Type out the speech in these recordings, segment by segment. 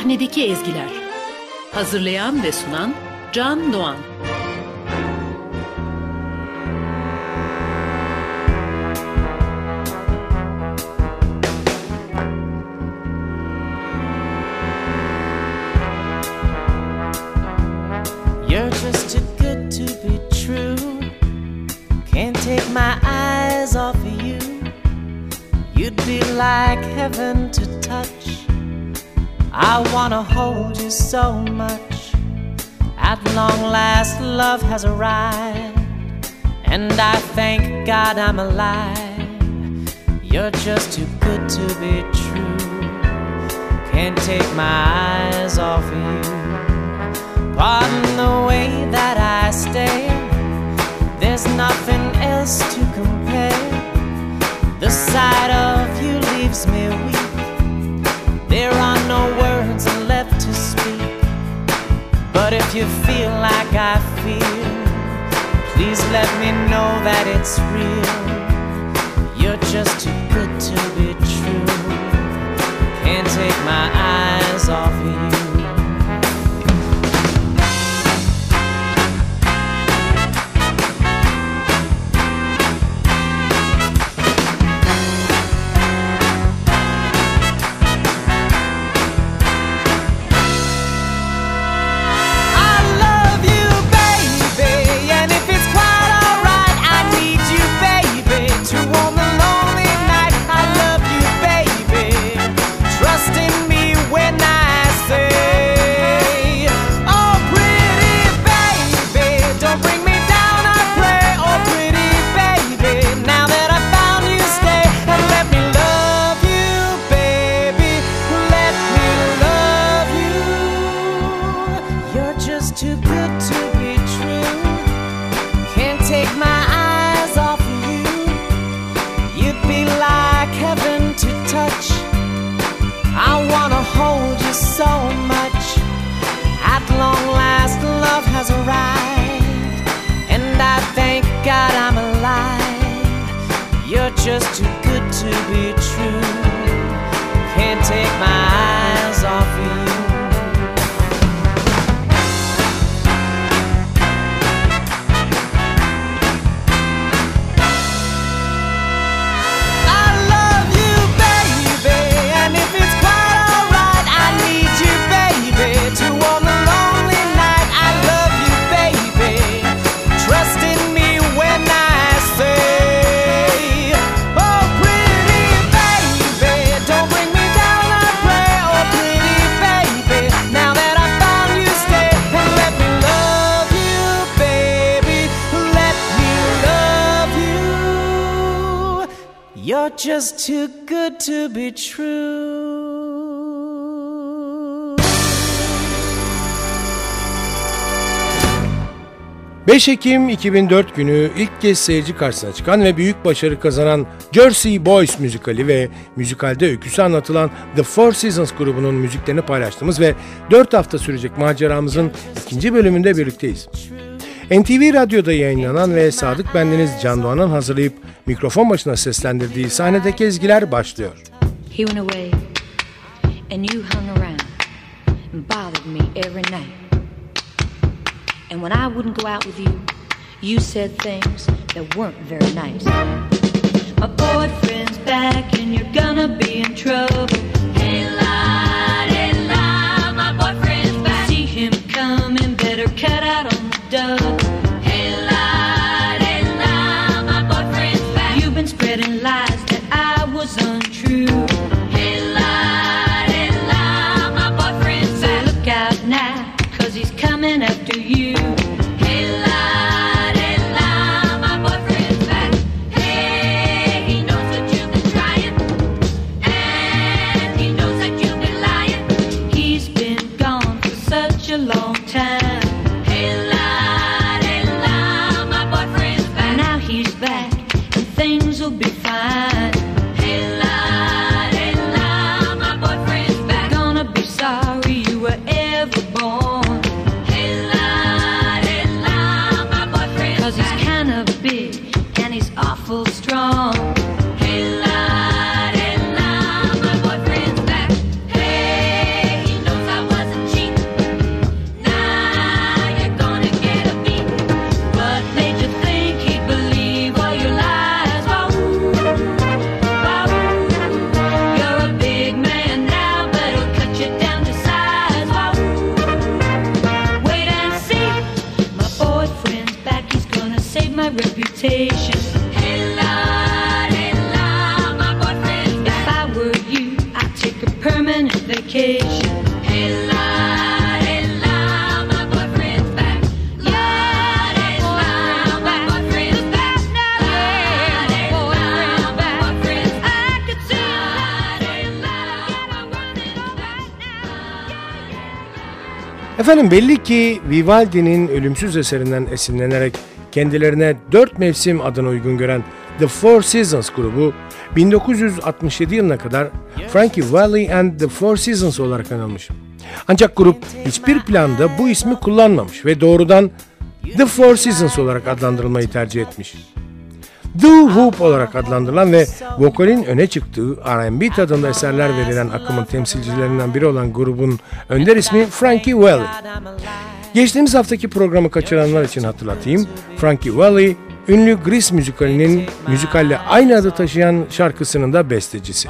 Sahnedeki Ezgiler Hazırlayan ve sunan Can Doğan You're just too good to be true. Can't take my eyes off of you. You'd be like heaven to touch. I wanna hold you so much. At long last, love has arrived. And I thank God I'm alive. You're just too good to be true. Can't take my eyes off of you. Pardon the way that I stare. There's nothing else to compare. The sight of you leaves me weak. There are if you feel like I feel, please let me know that it's real. You're just too good to be true. Can't take my eyes off of you. Just too good to be true. Can't take my eyes You're just too good to be true. 5 Ekim 2004 günü ilk kez seyirci karşısına çıkan ve büyük başarı kazanan Jersey Boys müzikali ve müzikalde öyküsü anlatılan The Four Seasons grubunun müziklerini paylaştığımız ve 4 hafta sürecek maceramızın ikinci bölümünde birlikteyiz. NTV Radyo'da yayınlanan ve Sadık Bendeniz Can Doğan'ın hazırlayıp mikrofon başına seslendirdiği sahnedeki ezgiler başlıyor. He went away, and you hung around and bothered me every night. And when I wouldn't go out with you, you said things that weren't very nice. My boyfriend's back, and you're gonna be in trouble. Efendim belli ki Vivaldi'nin ölümsüz eserinden esinlenerek kendilerine dört mevsim adına uygun gören The Four Seasons grubu 1967 yılına kadar Frankie Valli and the Four Seasons olarak anılmış. Ancak grup hiçbir planda bu ismi kullanmamış ve doğrudan The Four Seasons olarak adlandırılmayı tercih etmiş. The Whoop olarak adlandırılan ve vokalin öne çıktığı R&B tadında eserler verilen akımın temsilcilerinden biri olan grubun önder ismi Frankie Valli. Geçtiğimiz haftaki programı kaçıranlar için hatırlatayım. Frankie Valli, ünlü Grease müzikalinin müzikalle aynı adı taşıyan şarkısının da bestecisi.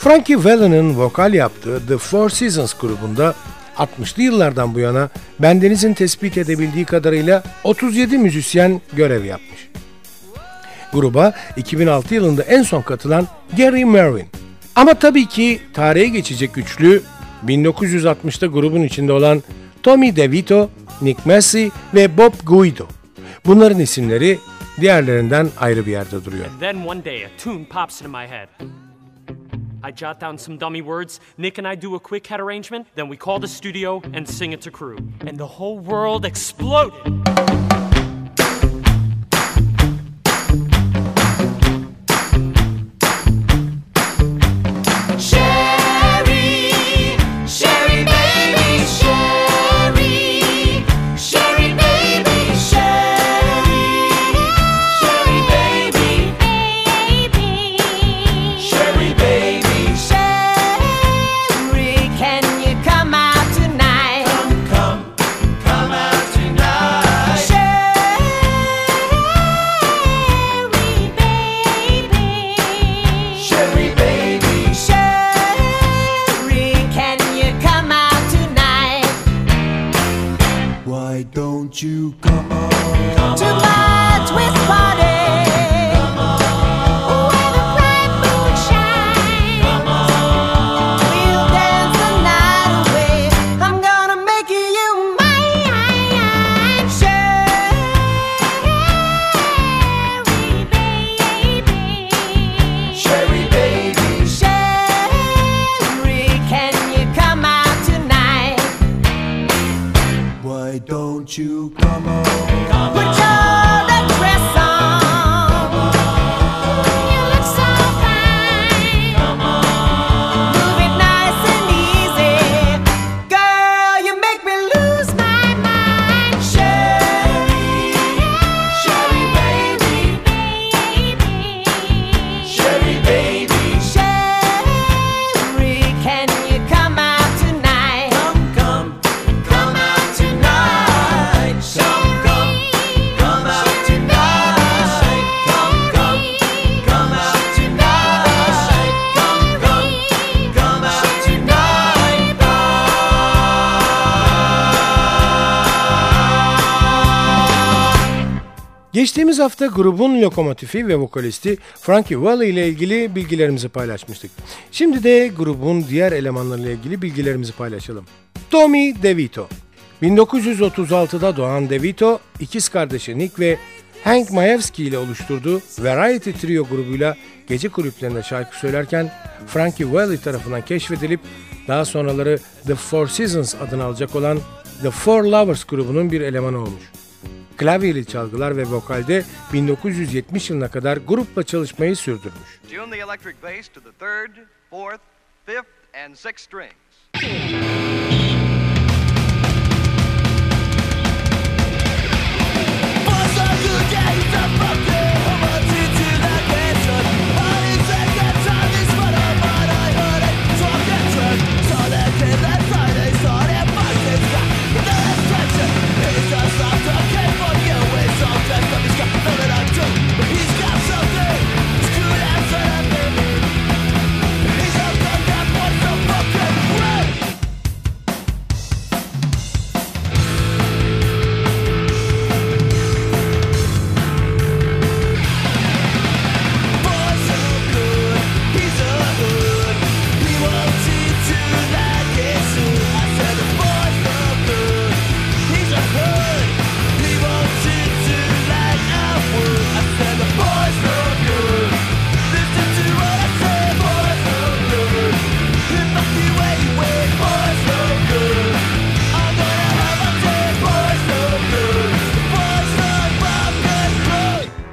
Frankie Valli'nin vokal yaptığı The Four Seasons grubunda 60'lı yıllardan bu yana bendenizin tespit edebildiği kadarıyla 37 müzisyen görev yapmış. Gruba 2006 yılında en son katılan Gary Mervin. Ama tabii ki tarihe geçecek üçlü 1960'ta grubun içinde olan Tommy DeVito, Nick Massey ve Bob Guido. Bunların isimleri diğerlerinden ayrı bir yerde duruyor. Then one day a tune pops into my head. I jot down some dummy words, Nick and I do a quick head arrangement, then we call the studio and sing it to crew. And the whole world exploded. Won't you come on? Come on. Geçtiğimiz hafta grubun lokomotifi ve vokalisti Frankie Valli ile ilgili bilgilerimizi paylaşmıştık. Şimdi de grubun diğer elemanlarıyla ilgili bilgilerimizi paylaşalım. Tommy DeVito 1936'da doğan DeVito, ikiz kardeşi Nick ve Hank Majewski ile oluşturduğu Variety Trio grubuyla gece kulüplerinde şarkı söylerken Frankie Valli tarafından keşfedilip daha sonraları The Four Seasons adını alacak olan The Four Lovers grubunun bir elemanı olmuş. Klavyeli çalgılar ve vokalde 1970 yılına kadar grupla çalışmayı sürdürmüş. Tune the electric bass to the third, fourth, fifth, and sixth strings.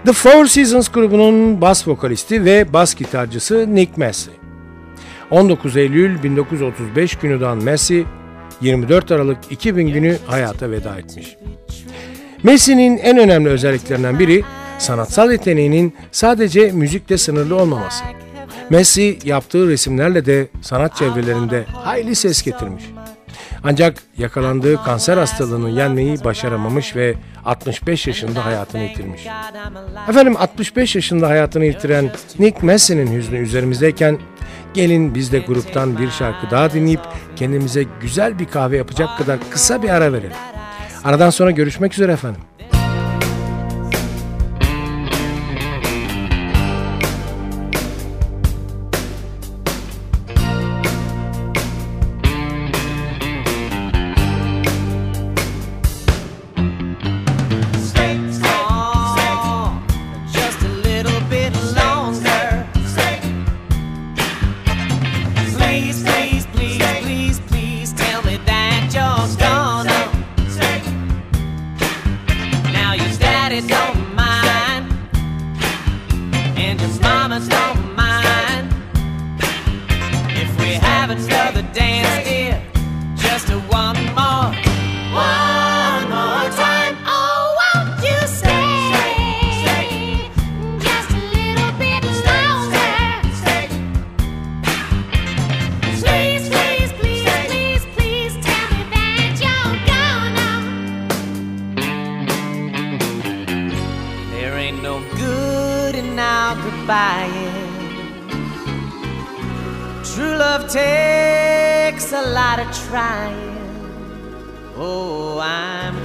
The Four Seasons grubunun bas vokalisti ve bas gitarcısı Nick Massey. 19 Eylül 1935 günü doğan Massey, 24 Aralık 2000 günü hayata veda etmiş. Massey'nin en önemli özelliklerinden biri sanatsal yeteneğinin sadece müzikle sınırlı olmaması. Massey yaptığı resimlerle de sanat çevrelerinde hayli ses getirmiş. Ancak yakalandığı kanser hastalığını yenmeyi başaramamış ve 65 yaşında hayatını yitirmiş. Efendim 65 yaşında hayatını yitiren Nick Massey'nin hüznü üzerimizdeyken gelin biz de gruptan bir şarkı daha dinleyip kendimize güzel bir kahve yapacak kadar kısa bir ara verelim. Aradan sonra görüşmek üzere efendim. True love takes a lot of trying. Oh, I'm